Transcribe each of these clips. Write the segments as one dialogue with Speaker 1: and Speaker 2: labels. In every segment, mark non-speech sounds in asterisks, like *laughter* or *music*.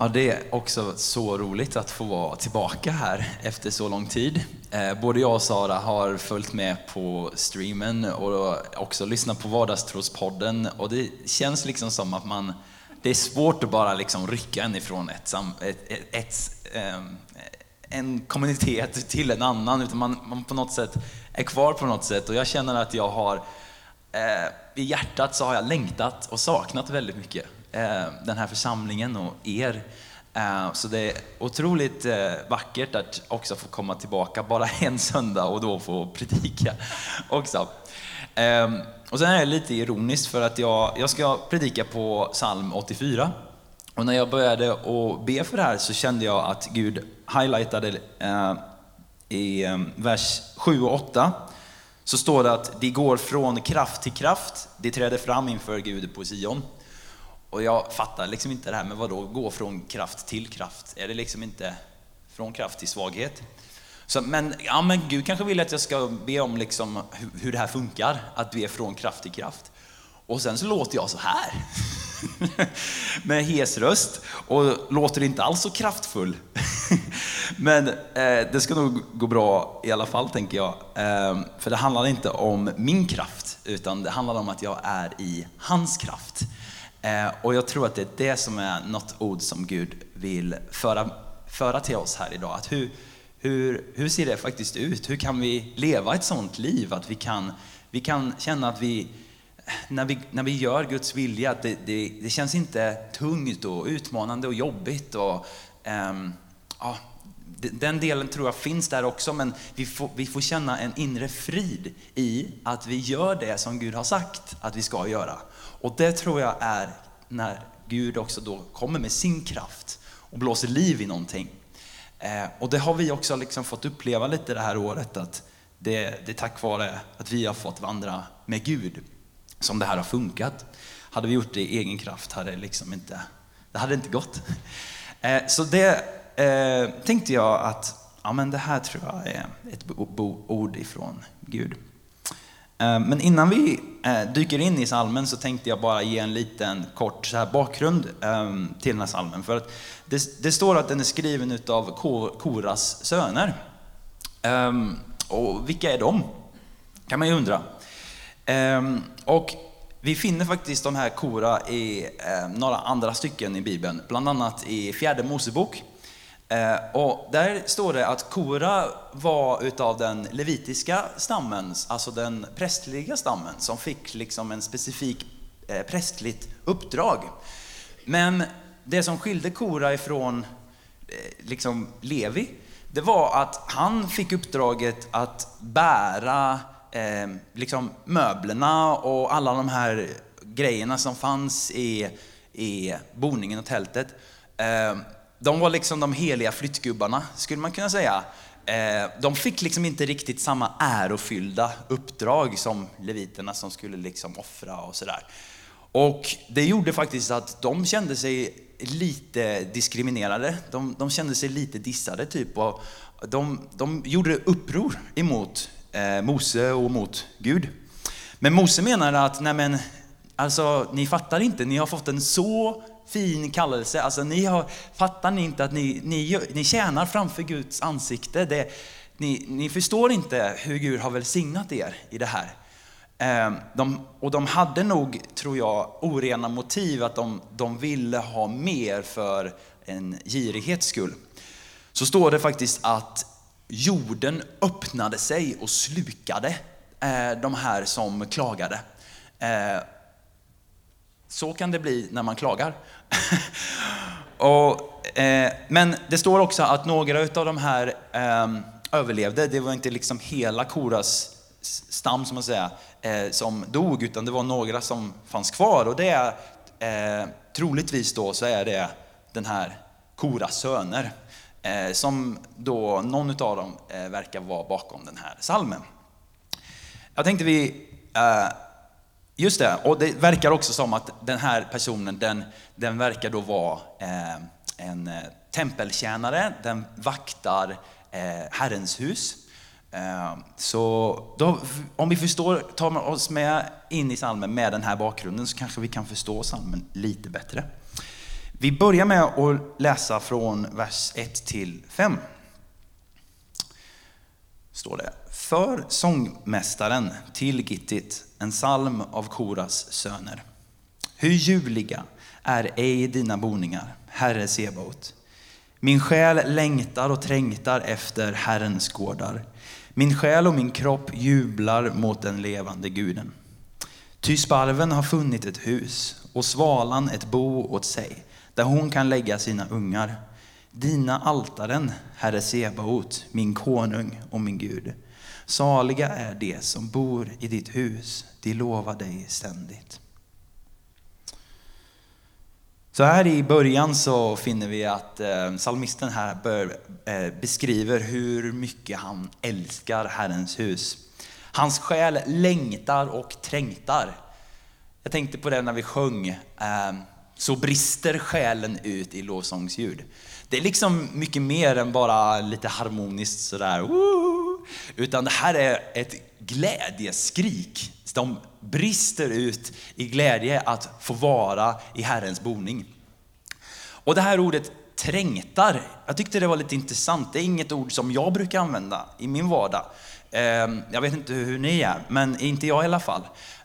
Speaker 1: Ja, det är också så roligt att få vara tillbaka här efter så lång tid. Eh, både jag och Sara har följt med på streamen och också lyssnat på Vardagstrospodden och det känns liksom som att man, det är svårt att bara liksom rycka en ifrån ett, ett, ett, ett ehm, en kommunitet till en annan, utan man, man, på något sätt är kvar på något sätt. Och jag känner att jag har, eh, i hjärtat så har jag längtat och saknat väldigt mycket. Eh, den här församlingen och er. Eh, så det är otroligt eh, vackert att också få komma tillbaka bara *laughs* en söndag och då få predika också. Ehm, och sen är det lite ironiskt för att jag, jag ska predika på psalm 84. Och när jag började att be för det här så kände jag att Gud highlightade i ehm, vers 7 och 8 så står det att de går från kraft till kraft, de träder fram inför Gud på Sion. Och jag fattar liksom inte det här med vad då gå från kraft till kraft? Är det liksom inte från kraft till svaghet? Så, men, ja, men Gud kanske vill att jag ska be om liksom hur, hur det här funkar, att du är från kraft till kraft. Och sen så låter jag så här. *laughs* med hes röst och låter inte alls så kraftfull. *laughs* Men eh, det ska nog gå bra i alla fall, tänker jag. Eh, för det handlar inte om min kraft, utan det handlar om att jag är i hans kraft. Eh, och jag tror att det är det som är något ord som Gud vill föra, föra till oss här idag. Att hur, hur, hur ser det faktiskt ut? Hur kan vi leva ett sånt liv? Att vi kan, vi kan känna att vi, när vi, när vi gör Guds vilja, att det, det, det känns inte tungt och utmanande och jobbigt. Och, um, ja, den delen tror jag finns där också, men vi får, vi får känna en inre frid i att vi gör det som Gud har sagt att vi ska göra. Och det tror jag är när Gud också då kommer med sin kraft och blåser liv i någonting. Eh, och det har vi också liksom fått uppleva lite det här året, att det, det är tack vare att vi har fått vandra med Gud som det här har funkat. Hade vi gjort det i egen kraft hade det liksom inte, det hade inte gått. Eh, så det eh, tänkte jag att ja, men det här tror jag är ett ord ifrån Gud. Eh, men innan vi eh, dyker in i salmen så tänkte jag bara ge en liten kort så här bakgrund eh, till den här salmen. För att det, det står att den är skriven av Koras söner. Eh, och vilka är de? Kan man ju undra. Eh, och vi finner faktiskt de här Kora i några andra stycken i Bibeln, bland annat i fjärde Mosebok. Eh, och där står det att Kora var utav den levitiska stammen, alltså den prästliga stammen, som fick liksom en specifik eh, prästligt uppdrag. Men det som skilde Kora ifrån eh, liksom Levi, det var att han fick uppdraget att bära eh, liksom möblerna och alla de här grejerna som fanns i, i boningen och tältet. Eh, de var liksom de heliga flyttgubbarna, skulle man kunna säga. Eh, de fick liksom inte riktigt samma ärofyllda uppdrag som leviterna som skulle liksom offra och sådär. Och det gjorde faktiskt att de kände sig lite diskriminerade. De, de kände sig lite dissade typ. Och de, de gjorde uppror emot eh, Mose och mot Gud. Men Mose menade att, nej men, alltså ni fattar inte, ni har fått en så fin kallelse. Alltså, ni har, fattar ni inte att ni, ni, ni tjänar framför Guds ansikte? Det, ni, ni förstår inte hur Gud har välsignat er i det här. Ehm, de, och de hade nog, tror jag, orena motiv att de, de ville ha mer för en girighets skull. Så står det faktiskt att jorden öppnade sig och slukade eh, de här som klagade. Ehm, så kan det bli när man klagar. *laughs* och, eh, men det står också att några av de här eh, överlevde. Det var inte liksom hela Koras stam som man säger, eh, som dog, utan det var några som fanns kvar. Och det är eh, troligtvis då så är det den här Koras söner. Eh, som då, någon av dem eh, verkar vara bakom den här salmen. Jag tänkte vi eh, Just det, och det verkar också som att den här personen, den, den verkar då vara eh, en eh, tempeltjänare, den vaktar eh, Herrens hus. Eh, så då, om vi förstår, tar oss med in i salmen med den här bakgrunden så kanske vi kan förstå salmen lite bättre. Vi börjar med att läsa från vers 1 till 5. Står det. För sångmästaren till Gittit, en psalm av Koras söner. Hur ljuvliga är ej dina boningar, Herre Sebaot. Min själ längtar och trängtar efter Herrens gårdar. Min själ och min kropp jublar mot den levande guden. Ty sparven har funnit ett hus och svalan ett bo åt sig, där hon kan lägga sina ungar. Dina altaren, Herre Sebaot, min konung och min Gud. Saliga är de som bor i ditt hus, de lovar dig ständigt. Så här i början så finner vi att salmisten psalmisten här bör, eh, beskriver hur mycket han älskar Herrens hus. Hans själ längtar och trängtar. Jag tänkte på det när vi sjöng, eh, så brister själen ut i lovsångsljud. Det är liksom mycket mer än bara lite harmoniskt sådär, woo! utan det här är ett glädjeskrik. De brister ut i glädje att få vara i Herrens boning. Och det här ordet trängtar, jag tyckte det var lite intressant. Det är inget ord som jag brukar använda i min vardag. Ehm, jag vet inte hur ni är, men inte jag i alla fall.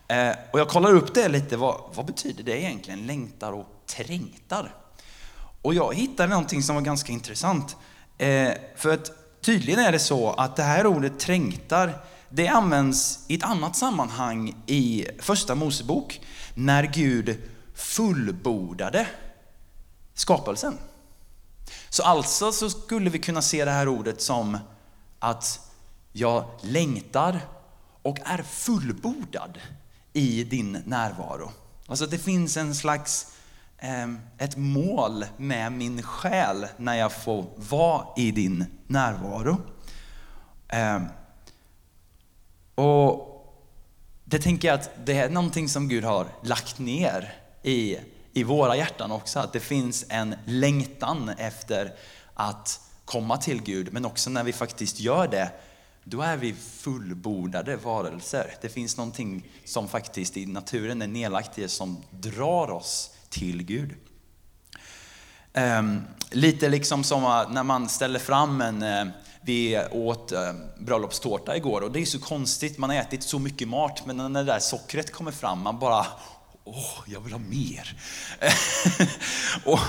Speaker 1: Eh, och jag kollar upp det lite, vad, vad betyder det egentligen? Längtar och trängtar. Och jag hittade någonting som var ganska intressant. Eh, för att tydligen är det så att det här ordet trängtar, det används i ett annat sammanhang i första Mosebok, när Gud fullbordade skapelsen. Så alltså så skulle vi kunna se det här ordet som att jag längtar och är fullbordad i din närvaro. Alltså det finns en slags eh, ett mål med min själ när jag får vara i din närvaro. Eh, och det tänker jag att det är någonting som Gud har lagt ner i, i våra hjärtan också. Att det finns en längtan efter att komma till Gud, men också när vi faktiskt gör det då är vi fullbordade varelser. Det finns någonting som faktiskt i naturen är nedlagt i oss som drar oss till Gud. Um, lite liksom som när man ställer fram en, uh, vi åt uh, bröllopstårta igår och det är så konstigt, man har ätit så mycket mat men när det där sockret kommer fram, man bara Åh, oh, jag vill ha mer. *laughs* och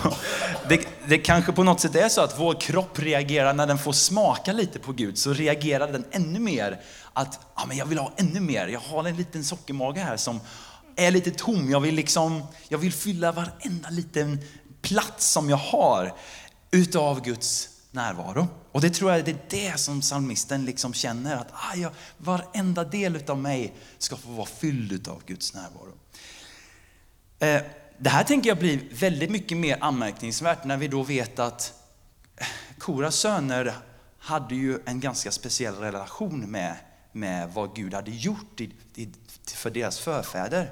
Speaker 1: det, det kanske på något sätt är så att vår kropp reagerar när den får smaka lite på Gud, så reagerar den ännu mer att ah, men jag vill ha ännu mer. Jag har en liten sockermage här som är lite tom. Jag vill, liksom, jag vill fylla varenda liten plats som jag har utav Guds närvaro. Och det tror jag det är det som psalmisten liksom känner, att ah, jag, varenda del utav mig ska få vara fylld utav Guds närvaro. Eh, det här tänker jag blir väldigt mycket mer anmärkningsvärt när vi då vet att eh, Koras söner hade ju en ganska speciell relation med, med vad Gud hade gjort i, i, för deras förfäder.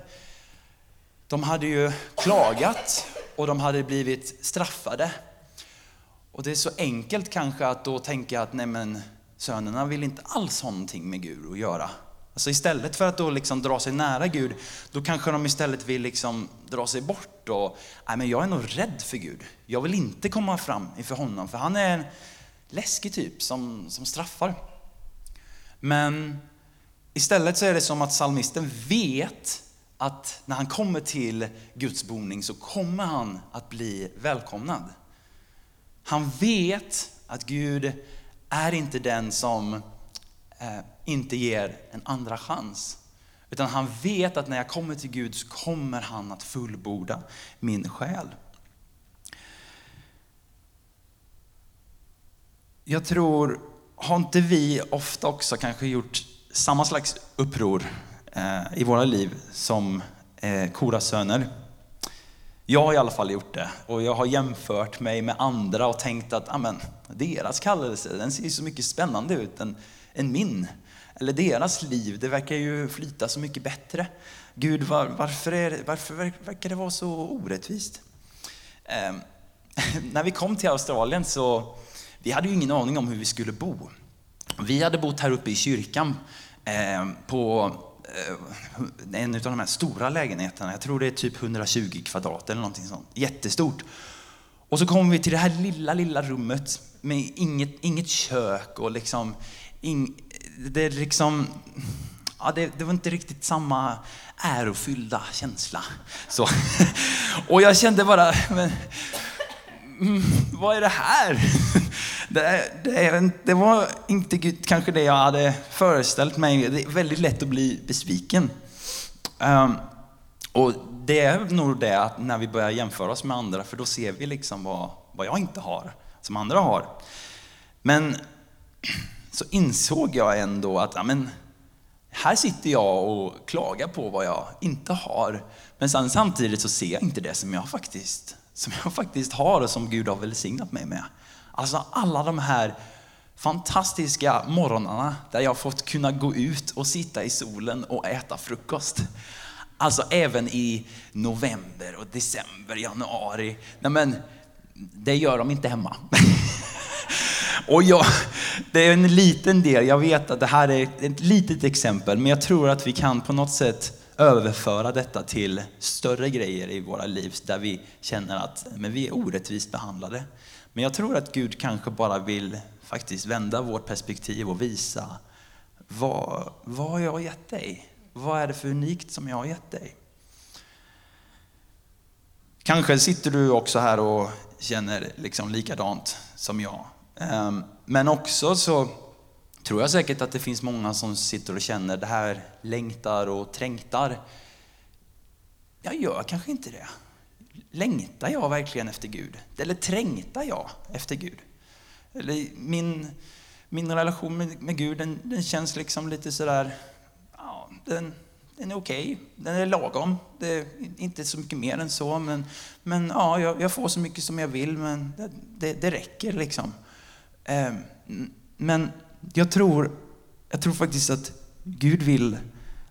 Speaker 1: De hade ju klagat och de hade blivit straffade. Och det är så enkelt kanske att då tänka att nej men, sönerna vill inte alls ha någonting med Gud att göra. Alltså istället för att då liksom dra sig nära Gud, då kanske de istället vill liksom dra sig bort och, nej men jag är nog rädd för Gud. Jag vill inte komma fram inför honom, för han är en läskig typ som, som straffar. Men istället så är det som att psalmisten vet att när han kommer till Guds boning så kommer han att bli välkomnad. Han vet att Gud är inte den som Eh, inte ger en andra chans. Utan han vet att när jag kommer till Gud så kommer han att fullborda min själ. Jag tror, har inte vi ofta också kanske gjort samma slags uppror eh, i våra liv som eh, Koras söner? Jag har i alla fall gjort det och jag har jämfört mig med andra och tänkt att amen, deras kallelse den ser så mycket spännande ut Den, än min eller deras liv, det verkar ju flyta så mycket bättre. Gud, var, varför, är, varför verkar det vara så orättvist? Eh, *laughs* när vi kom till Australien så, vi hade ju ingen aning om hur vi skulle bo. Vi hade bott här uppe i kyrkan eh, på eh, en av de här stora lägenheterna. Jag tror det är typ 120 kvadrat eller någonting sånt. Jättestort. Och så kommer vi till det här lilla, lilla rummet med inget, inget kök och liksom, ing, det är liksom, ja, det, det, var inte riktigt samma ärofyllda känsla. Så. Och jag kände bara, men, mm, vad är det här? Det, det, det, var inte kanske det jag hade föreställt mig. Det är väldigt lätt att bli besviken. Um, och det är nog det att när vi börjar jämföra oss med andra, för då ser vi liksom vad, vad jag inte har, som andra har. Men så insåg jag ändå att ja, men, här sitter jag och klagar på vad jag inte har. Men sen, samtidigt så ser jag inte det som jag, faktiskt, som jag faktiskt har och som Gud har välsignat mig med. Alltså alla de här fantastiska morgnarna där jag fått kunna gå ut och sitta i solen och äta frukost. Alltså även i november och december, januari. Nej men, det gör de inte hemma. *laughs* och jag, det är en liten del, jag vet att det här är ett litet exempel, men jag tror att vi kan på något sätt överföra detta till större grejer i våra liv där vi känner att men vi är orättvist behandlade. Men jag tror att Gud kanske bara vill faktiskt vända vårt perspektiv och visa vad, vad har jag gett dig? Vad är det för unikt som jag har gett dig? Kanske sitter du också här och känner liksom likadant som jag. Ehm, men också så tror jag säkert att det finns många som sitter och känner det här längtar och trängtar. Jag gör kanske inte det. Längtar jag verkligen efter Gud? Eller trängtar jag efter Gud? Eller min, min relation med, med Gud, den, den, känns liksom lite sådär, ja, den, den är okej, okay. den är lagom. Det är inte så mycket mer än så, men, men ja, jag, jag får så mycket som jag vill, men det, det, det räcker liksom. Ehm, men jag tror, jag tror faktiskt att Gud vill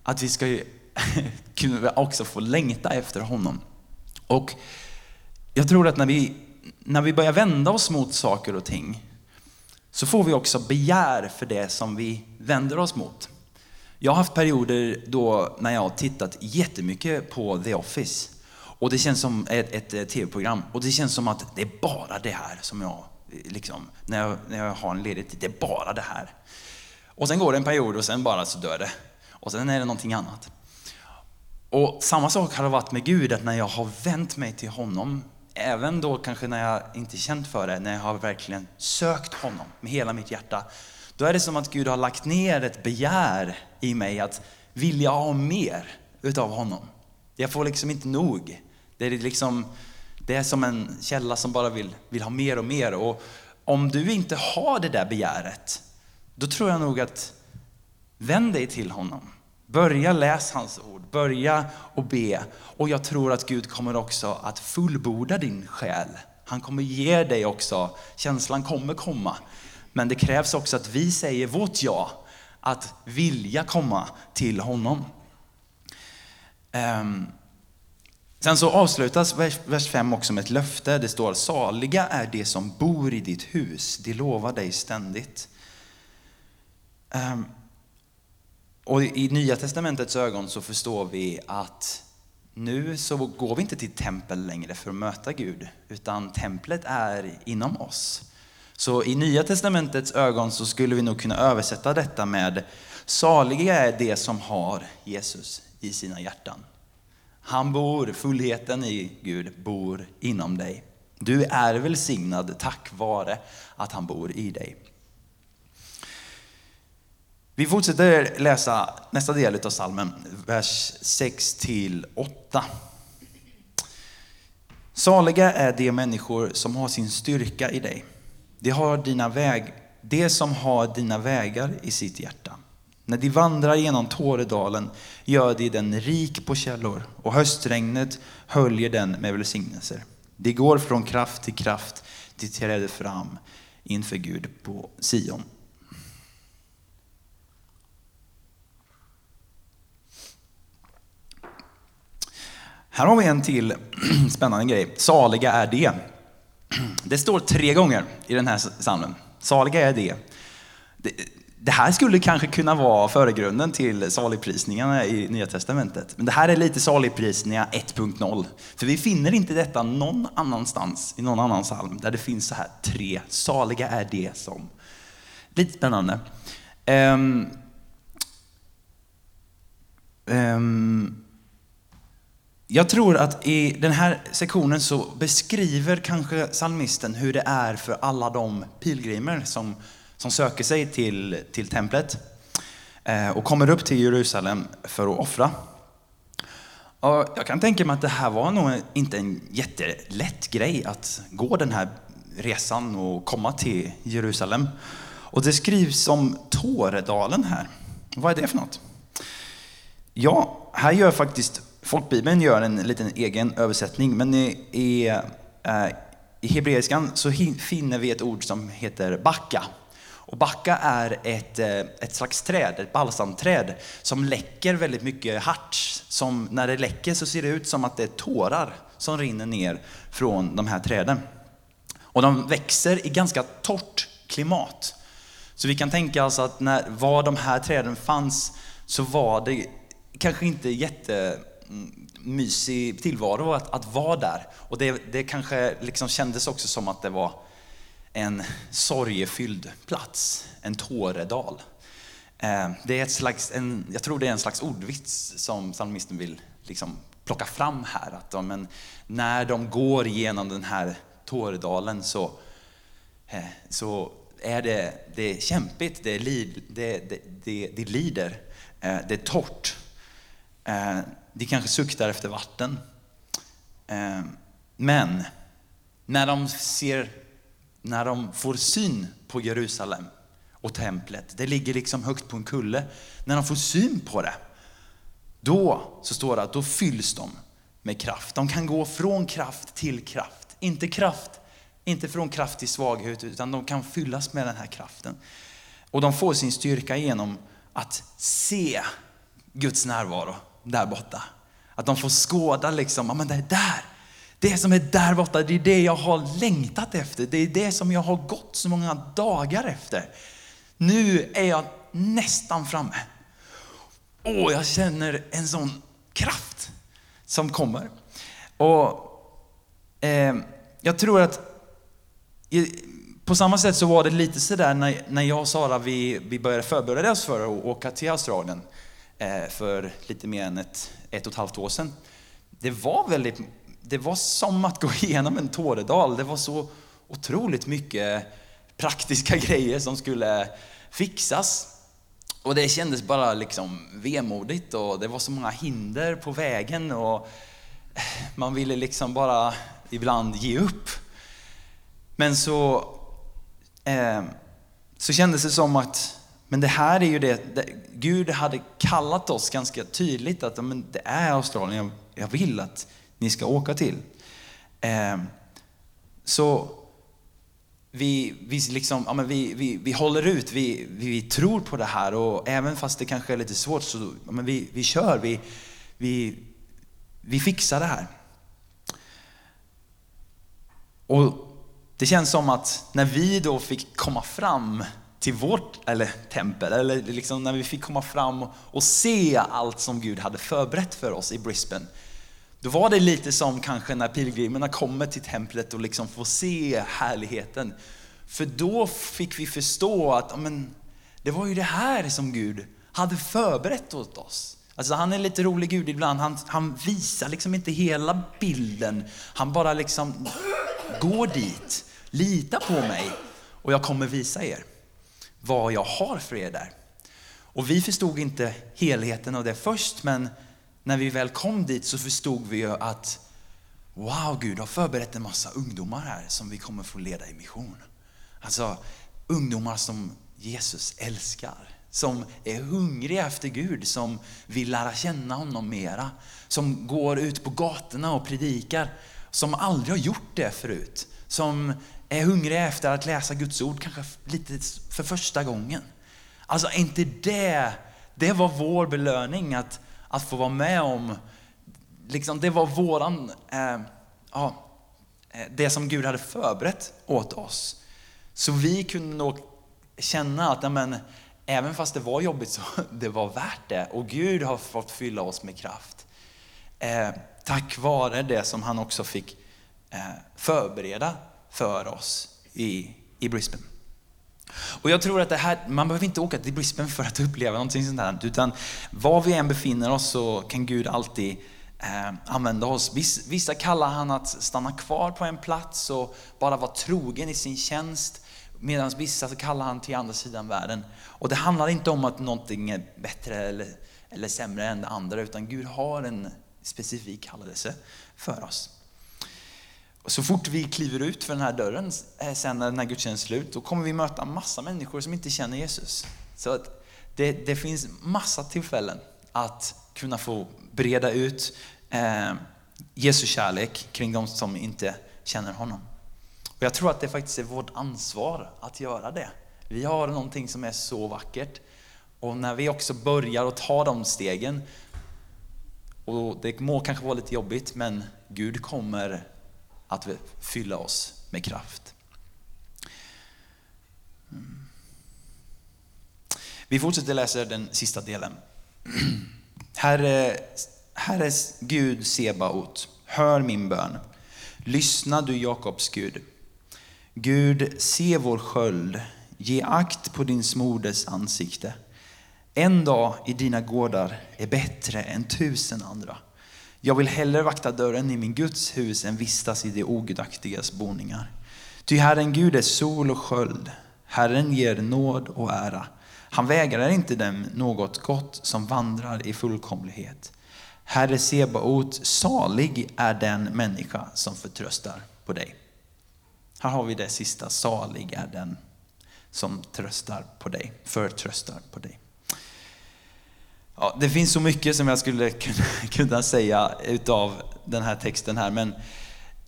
Speaker 1: att vi ska *laughs* kunna också få längta efter honom. Och jag tror att när vi, när vi börjar vända oss mot saker och ting så får vi också begär för det som vi vänder oss mot. Jag har haft perioder då när jag har tittat jättemycket på The Office. Och det känns som ett, ett tv-program. Och det känns som att det är bara det här som jag, liksom, när jag, när jag har en ledig tid, det är bara det här. Och sen går det en period och sen bara så dör det. Och sen är det någonting annat. Och samma sak har det varit med Gud, att när jag har vänt mig till honom, även då kanske när jag inte känt för det, när jag har verkligen sökt honom med hela mitt hjärta, då är det som att Gud har lagt ner ett begär i mig att vilja ha mer utav honom. Jag får liksom inte nog. Det är, liksom, det är som en källa som bara vill, vill ha mer och mer. Och om du inte har det där begäret, då tror jag nog att vänd dig till honom. Börja läsa hans ord, börja och be. Och jag tror att Gud kommer också att fullborda din själ. Han kommer ge dig också, känslan kommer komma. Men det krävs också att vi säger vårt ja, att vilja komma till honom. Um, sen så avslutas vers 5 också med ett löfte. Det står saliga är de som bor i ditt hus, de lovar dig ständigt. Ehm, och i Nya Testamentets ögon så förstår vi att nu så går vi inte till tempel längre för att möta Gud, utan templet är inom oss. Så i Nya Testamentets ögon så skulle vi nog kunna översätta detta med saliga är de som har Jesus i sina hjärtan. Han bor, fullheten i Gud bor inom dig. Du är välsignad tack vare att han bor i dig. Vi fortsätter läsa nästa del av salmen, vers 6 till 8. Saliga är de människor som har sin styrka i dig. De, har dina väg, de som har dina vägar i sitt hjärta. När de vandrar genom Tåredalen gör de den rik på källor och höstregnet höljer den med välsignelser. De går från kraft till kraft, de träder fram inför Gud på Sion. Här har vi en till *clears throat* spännande grej. Saliga är det. Det står tre gånger i den här psalmen. Saliga är det det. här skulle kanske kunna vara föregrunden till saligprisningarna i Nya Testamentet. Men det här är lite saligprisningar 1.0. För vi finner inte detta någon annanstans i någon annan psalm där det finns så här tre. Saliga är det som. Lite spännande. Um, um, jag tror att i den här sektionen så beskriver kanske psalmisten hur det är för alla de pilgrimer som som söker sig till, till templet eh, och kommer upp till Jerusalem för att offra. Och jag kan tänka mig att det här var nog inte en jättelätt grej att gå den här resan och komma till Jerusalem. Och det skrivs om Tåredalen här. Vad är det för något? Ja, här gör faktiskt folkbibeln gör en liten egen översättning, men i, i, eh, i hebreiskan så finner vi ett ord som heter backa. Och backa är ett, eh, ett slags träd, ett balsamträd, som läcker väldigt mycket harts. Som när det läcker så ser det ut som att det är tårar som rinner ner från de här träden. Och de växer i ganska torrt klimat. Så vi kan tänka oss att när var de här träden fanns så var det kanske inte jättemysig mm, tillvaro att, att vara där. Och det, det kanske liksom kändes också som att det var en sorgefylld plats, en tåredal. Eh, det är ett slags, en, jag tror det är en slags ordvits som psalmisten vill liksom plocka fram här. Att de, när de går igenom den här Tåredalen så, eh, så är det, det är kämpigt, det, är lid, det, det, det, det lider, eh, det är torrt. De kanske suktar efter vatten. Men när de ser när de får syn på Jerusalem och templet, det ligger liksom högt på en kulle. När de får syn på det, då så står det att då fylls de med kraft. De kan gå från kraft till kraft. Inte kraft, inte från kraft till svaghet, utan de kan fyllas med den här kraften. Och de får sin styrka genom att se Guds närvaro där borta. Att de får skåda liksom, ja men det är där, det som är där borta, det är det jag har längtat efter. Det är det som jag har gått så många dagar efter. Nu är jag nästan framme. Och jag känner en sån kraft som kommer. Och eh, Jag tror att på samma sätt så var det lite sådär när, när jag och Sara vi, vi började förbereda oss för att åka till Australien eh, för lite mer än ett, ett och ett halvt år sedan. Det var väldigt det var som att gå *laughs* igenom en tåredal. Det var så otroligt mycket praktiska *laughs* grejer som skulle fixas. Och det kändes bara liksom vemodigt och det var så många hinder på vägen och *sighs* man ville liksom bara ibland ge upp. Men så, eh, så kändes det som att men det här är ju det, det, Gud hade kallat oss ganska tydligt att men det är Australien jag vill att ni ska åka till. Eh, så vi, vi, liksom, ja, men vi, vi, vi håller ut, vi, vi, tror på det här och även fast det kanske är lite svårt så ja, men vi, vi kör, vi, vi, vi fixar det här. Och det känns som att när vi då fick komma fram till vårt eller tempel, eller liksom när vi fick komma fram och se allt som Gud hade förberett för oss i Brisbane, då var det lite som kanske när pilgrimerna kommer till templet och liksom får se härligheten. För då fick vi förstå att men, det var ju det här som Gud hade förberett åt oss. Alltså han är lite rolig Gud ibland, han, han visar liksom inte hela bilden. Han bara liksom går dit, lita på mig och jag kommer visa er vad jag har för er där. Och vi förstod inte helheten av det först, men när vi väl kom dit så förstod vi ju att Wow, Gud har förberett en massa ungdomar här som vi kommer få leda i mission. Alltså ungdomar som Jesus älskar, som är hungriga efter Gud, som vill lära känna honom mera, som går ut på gatorna och predikar, som aldrig har gjort det förut, som är hungriga efter att läsa Guds ord, kanske lite för första gången. Alltså inte det, det var vår belöning, att att få vara med om, liksom, det var våran, eh, ja, eh, det som Gud hade förberett åt oss. Så vi kunde nog känna att, men, även fast det var jobbigt så *laughs* det var värt det. Och Gud har fått fylla oss med kraft. Eh, tack vare det som han också fick eh, förbereda för oss i, i Brisbane. Och jag tror att det här, man behöver inte åka till Brisbane för att *laughs* uppleva någonting sånt här. Utan var vi än befinner oss så kan Gud alltid eh, använda oss. Vissa kallar han att stanna kvar på en plats och bara vara trogen i sin tjänst. Medan vissa så kallar han till andra sidan världen. Och det handlar inte om att någonting är bättre eller, eller sämre än det andra, utan Gud har en specifik kallelse för oss. Och så fort vi kliver ut för den här dörren, eh, sen när den här gudstjänsten är slut, då kommer vi möta massa människor som inte känner Jesus. Så att det, det finns massa tillfällen att kunna få breda ut eh, Jesu kärlek kring de som inte känner honom. Och jag tror att det faktiskt är vårt ansvar att göra det. Vi har någonting som är så vackert. Och när vi också börjar att ta de stegen, och det må kanske vara lite jobbigt, men Gud kommer att fylla oss med kraft. Mm. Vi fortsätter läsa den sista delen. *clears throat* Herre, Herre Gud Sebaot, hör min bön. Lyssna du Jakobs Gud. Gud, se vår sköld. Ge akt på din smordes ansikte. En dag i dina gårdar är bättre än tusen andra. Jag vill hellre vakta dörren i min Guds hus än vistas i de ogudaktigas boningar. Ty Herren Gud är sol och sköld. Herren ger nåd och ära. Han vägrar inte dem något gott som vandrar i fullkomlighet. Herre Sebaot, salig är den människa som förtröstar på dig. Här har vi det sista, salig är den som tröstar på dig, förtröstar på dig. Ja, det finns så mycket som jag skulle kunna, *laughs* kunna säga utav den här texten här, men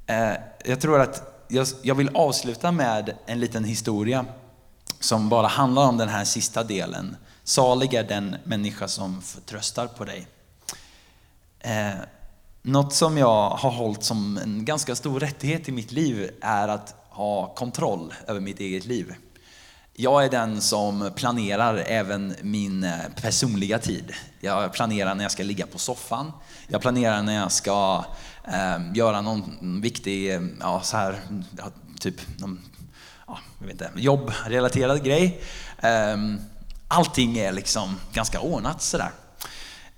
Speaker 1: eh, jag tror att jag, jag vill avsluta med en liten historia som bara handlar om den här sista delen. Salig är den människa som förtröstar på dig. Eh, något som jag har hållit som en ganska stor rättighet i mitt liv är att ha kontroll över mitt eget liv. Jag är den som planerar även min eh, personliga tid. Jag planerar när jag ska ligga på soffan. Jag planerar när jag ska eh, göra någon viktig, ja, så här, typ, någon, ja, jag vet inte, jobbrelaterad grej. Eh, allting är liksom ganska ordnat sådär.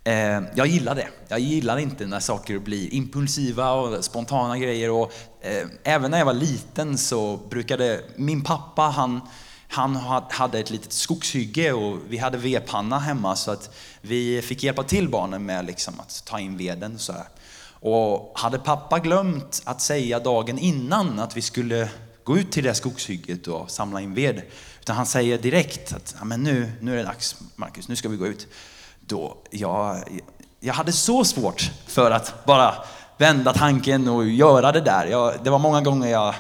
Speaker 1: Eh, jag gillar det. Jag gillar inte när saker blir impulsiva och spontana grejer. Och, eh, även när jag var liten så brukade min pappa, han, han hade ett litet skogshygge och vi hade vedpanna hemma så att vi fick hjälpa till barnen med liksom att ta in veden. Och, så här. och hade pappa glömt att säga dagen innan att vi skulle gå ut till det skogshygget och samla in ved, utan han säger direkt att ja, men nu, nu är det dags Marcus, nu ska vi gå ut då jag, jag hade så svårt för att bara vända tanken och göra det där. Jag, det var många gånger jag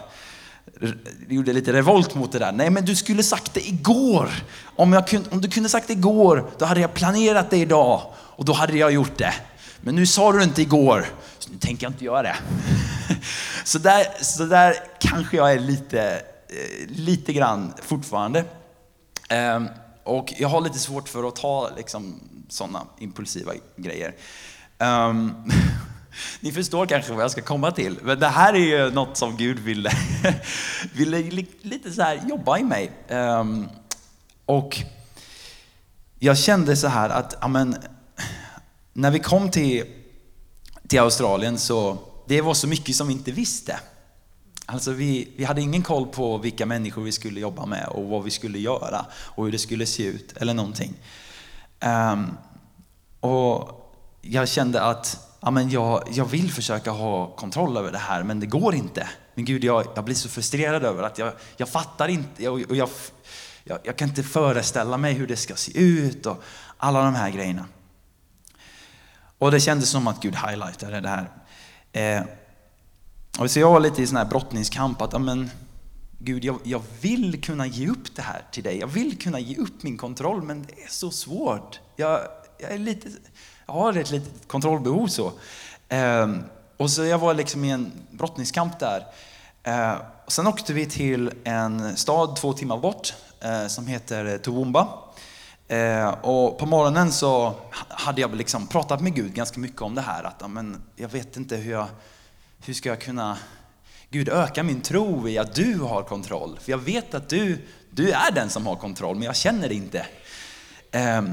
Speaker 1: gjorde lite revolt mot det där. Nej, men du skulle sagt det igår. Om, jag kunde, om du kunde sagt det igår, då hade jag planerat det idag och då hade jag gjort det. Men nu sa du det inte igår, så nu tänker jag inte göra det. *laughs* Så där, så där kanske jag är lite, eh, lite grann fortfarande. Ehm, och jag har lite svårt för att ta liksom, sådana impulsiva grejer. Ehm, *laughs* Ni förstår kanske vad jag ska komma till, men det här är ju något som Gud ville, *laughs* ville lite så här jobba i mig. Um, och jag kände så här att, amen, när vi kom till, till Australien så, det var så mycket som vi inte visste. Alltså vi, vi hade ingen koll på vilka människor vi skulle jobba med och vad vi skulle göra och hur det skulle se ut eller någonting. Um, och jag kände att ja, men jag, jag vill försöka ha kontroll över det här, men det går inte. Men Gud, jag, jag blir så frustrerad över att jag, jag fattar inte. Och jag, jag, jag, kan inte föreställa mig hur det ska se ut och alla de här grejerna. Och det kändes som att Gud highlightade det här. Eh, och så jag var lite i sån här brottningskamp att, men, Gud, jag, jag vill kunna ge upp det här till dig. Jag vill kunna ge upp min kontroll, men det är så svårt. Jag, jag, är lite, jag har ett litet kontrollbehov så. Eh, och så jag var liksom i en brottningskamp där. Eh, och sen åkte vi till en stad två timmar bort eh, som heter Toowoomba. Eh, och på morgonen så hade jag liksom pratat med Gud ganska mycket om det här. Att amen, jag vet inte hur jag, hur ska jag kunna, Gud öka min tro i att du har kontroll. För jag vet att du, du är den som har kontroll, men jag känner det inte. Eh,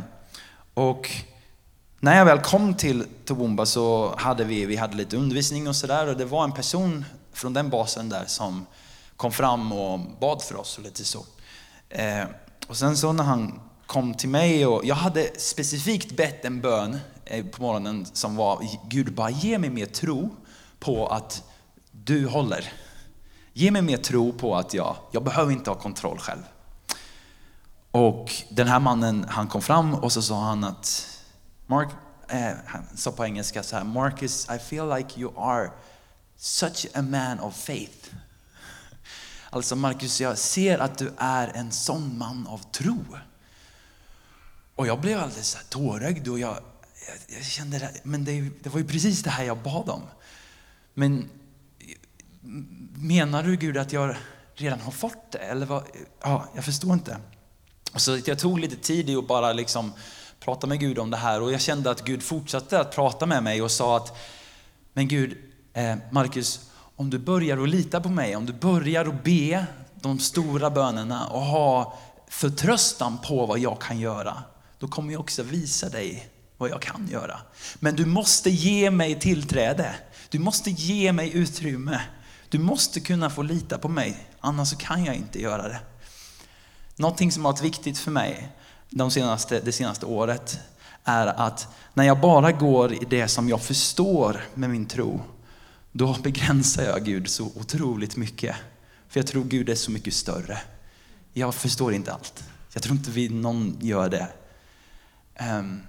Speaker 1: och när jag väl kom till Toowoomba så hade vi, vi hade lite undervisning och sådär och det var en person från den basen där som kom fram och bad för oss och lite så. Eh, och sen så när han kom till mig och jag hade specifikt bett en bön eh, på morgonen som var Gud bara ge mig mer tro på att du håller. Ge mig mer tro på att jag, jag behöver inte ha kontroll själv. Och den här mannen han kom fram och så sa han att Mark, eh, han sa på engelska så här, Marcus, I feel like you are such a man of faith. *laughs* Alltså Marcus, jag ser att du är en sån man av tro. Och jag blev alldeles så här tårögd och jag, jag, jag kände, det, men det, det, var ju precis det här jag bad om. Men menar du Gud att jag redan har fått det? Eller vad? Ja, jag förstår inte. Så jag tog lite tid i att bara liksom prata med Gud om det här och jag kände att Gud fortsatte att prata med mig och sa att, men Gud, eh, Marcus, om du börjar att lita på mig, om du börjar att be de stora bönerna och ha förtröstan på vad jag kan göra, då kommer jag också visa dig vad jag kan göra. Men du måste ge mig tillträde. Du måste ge mig utrymme. Du måste kunna få lita på mig, annars så kan jag inte göra det. Någonting som har varit viktigt för mig de senaste, det senaste året är att när jag bara går i det som jag förstår med min tro, då begränsar jag Gud så otroligt mycket. För jag tror Gud är så mycket större. Jag förstår inte allt. Jag tror inte vi någon gör det. Um,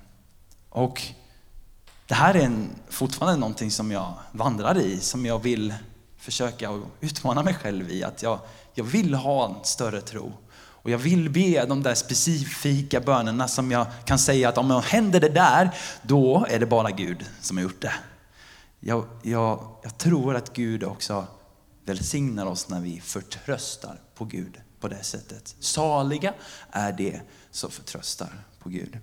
Speaker 1: och det här är en, fortfarande någonting som jag vandrar i, som jag vill försöka utmana mig själv i. Att jag, jag vill ha en större tro. Och jag vill be de där specifika bönerna som jag kan säga att om det händer det där, då är det bara Gud som har gjort det. Jag, jag, jag tror att Gud också välsignar oss när vi förtröstar på Gud på det sättet. Saliga är det som förtröstar på Gud.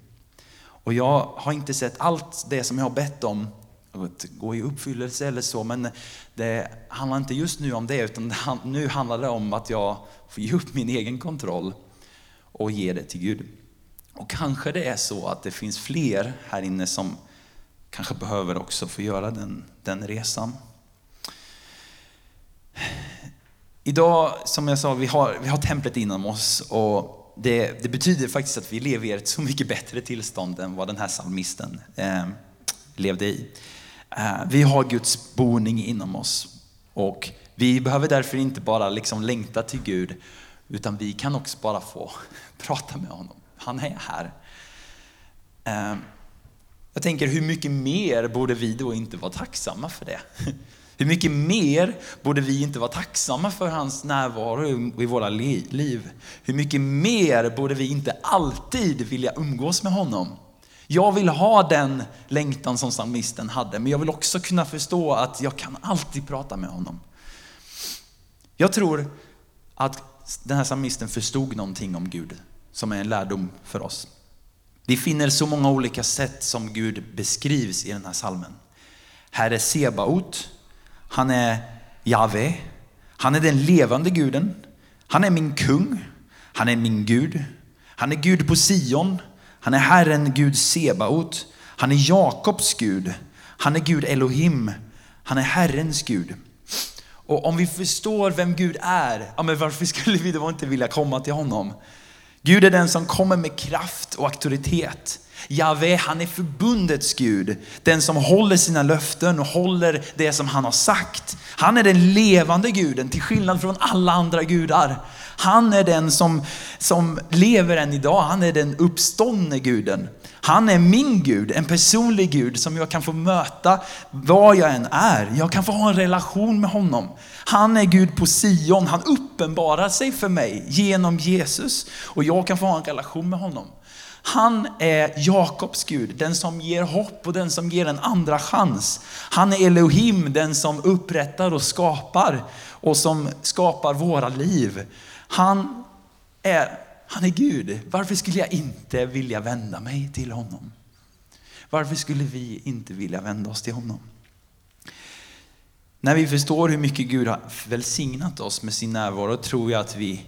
Speaker 1: Och jag har inte sett allt det som jag har bett om att gå i uppfyllelse eller så, men det handlar inte just nu om det, utan nu handlar det om att jag får ge upp min egen kontroll och ge det till Gud. Och kanske det är så att det finns fler här inne som kanske behöver också få göra den, den resan. Idag, som jag sa, vi har, vi har templet inom oss och det, det, betyder faktiskt att vi lever i ett så mycket bättre tillstånd än vad den här psalmisten eh, levde i. Eh, vi har Guds boning inom oss och vi behöver därför inte bara liksom längta till Gud utan vi kan också bara få *laughs* prata med honom. Han är här. Eh, jag tänker hur mycket mer borde vi då inte vara tacksamma för det? *laughs* Hur mycket mer borde vi inte vara tacksamma för hans närvaro i våra liv? Hur mycket mer borde vi inte alltid vilja umgås med honom? Jag vill ha den längtan som psalmisten hade, men jag vill också kunna förstå att jag kan alltid prata med honom. Jag tror att den här psalmisten förstod någonting om Gud som är en lärdom för oss. Vi finner så många olika sätt som Gud beskrivs i den här salmen. Här är Sebaot, han är Jave, han är den levande guden, han är min kung, han är min Gud, han är Gud på Sion, han är Herren Gud Sebaot, han är Jakobs Gud, han är Gud Elohim, han är Herrens Gud. Och om vi förstår vem Gud är, ja men varför skulle vi då inte vilja komma till honom? Gud är den som kommer med kraft och auktoritet. Jave, han är förbundets Gud. Den som håller sina löften och håller det som han har sagt. Han är den levande guden till skillnad från alla andra gudar. Han är den som, som lever än idag. Han är den uppståndne guden. Han är min Gud, en personlig Gud som jag kan få möta var jag än är. Jag kan få ha en relation med honom. Han är Gud på Sion, han uppenbarar sig för mig genom Jesus och jag kan få ha en relation med honom. Han är Jakobs Gud, den som ger hopp och den som ger en andra chans. Han är Elohim, den som upprättar och skapar och som skapar våra liv. Han är Han är Gud. Varför skulle jag inte vilja vända mig till honom? Varför skulle vi inte vilja vända oss till honom? När vi förstår hur mycket Gud har välsignat oss med sin närvaro tror jag att vi,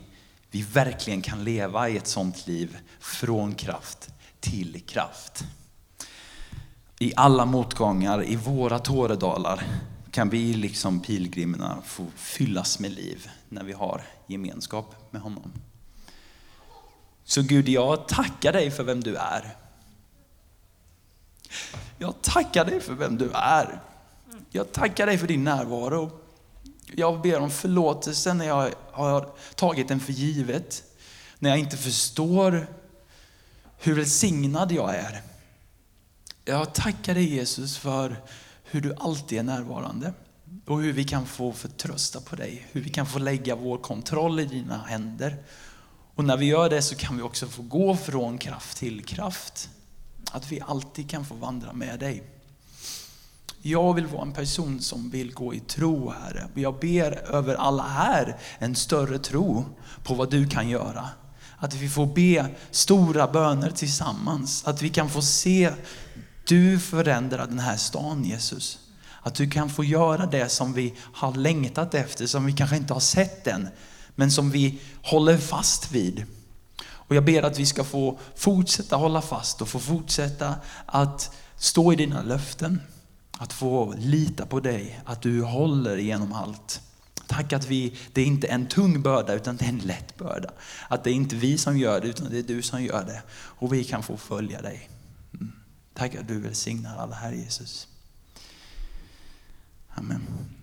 Speaker 1: vi verkligen kan leva i ett sånt liv från kraft till kraft. I alla motgångar, i våra tåredalar kan vi liksom pilgrimerna få fyllas med liv när vi har gemenskap med honom. Så Gud, jag tackar dig för vem du är. Jag tackar dig för vem du är. Jag tackar dig för din närvaro. Jag ber om förlåtelse när jag har tagit den för givet. När jag inte förstår hur välsignad jag är. Jag tackar dig Jesus för hur du alltid är närvarande. Och hur vi kan få förtrösta på dig. Hur vi kan få lägga vår kontroll i dina händer. Och när vi gör det så kan vi också få gå från kraft till kraft. Att vi alltid kan få vandra med dig. Jag vill vara en person som vill gå i tro, Herre. Jag ber över alla här en större tro på vad du kan göra. Att vi får be stora böner tillsammans. Att vi kan få se du förändra den här stan, Jesus. Att du kan få göra det som vi har längtat efter, som vi kanske inte har sett än, men som vi håller fast vid. Och jag ber att vi ska få fortsätta hålla fast och få fortsätta att stå i dina löften. Att få lita på dig, att du håller igenom allt. Tack att vi, det är inte en tung börda utan det är en lätt börda. Att det är inte vi som gör det utan det är du som gör det. Och vi kan få följa dig. Mm. Tack att du välsignar alla här Jesus. Amen.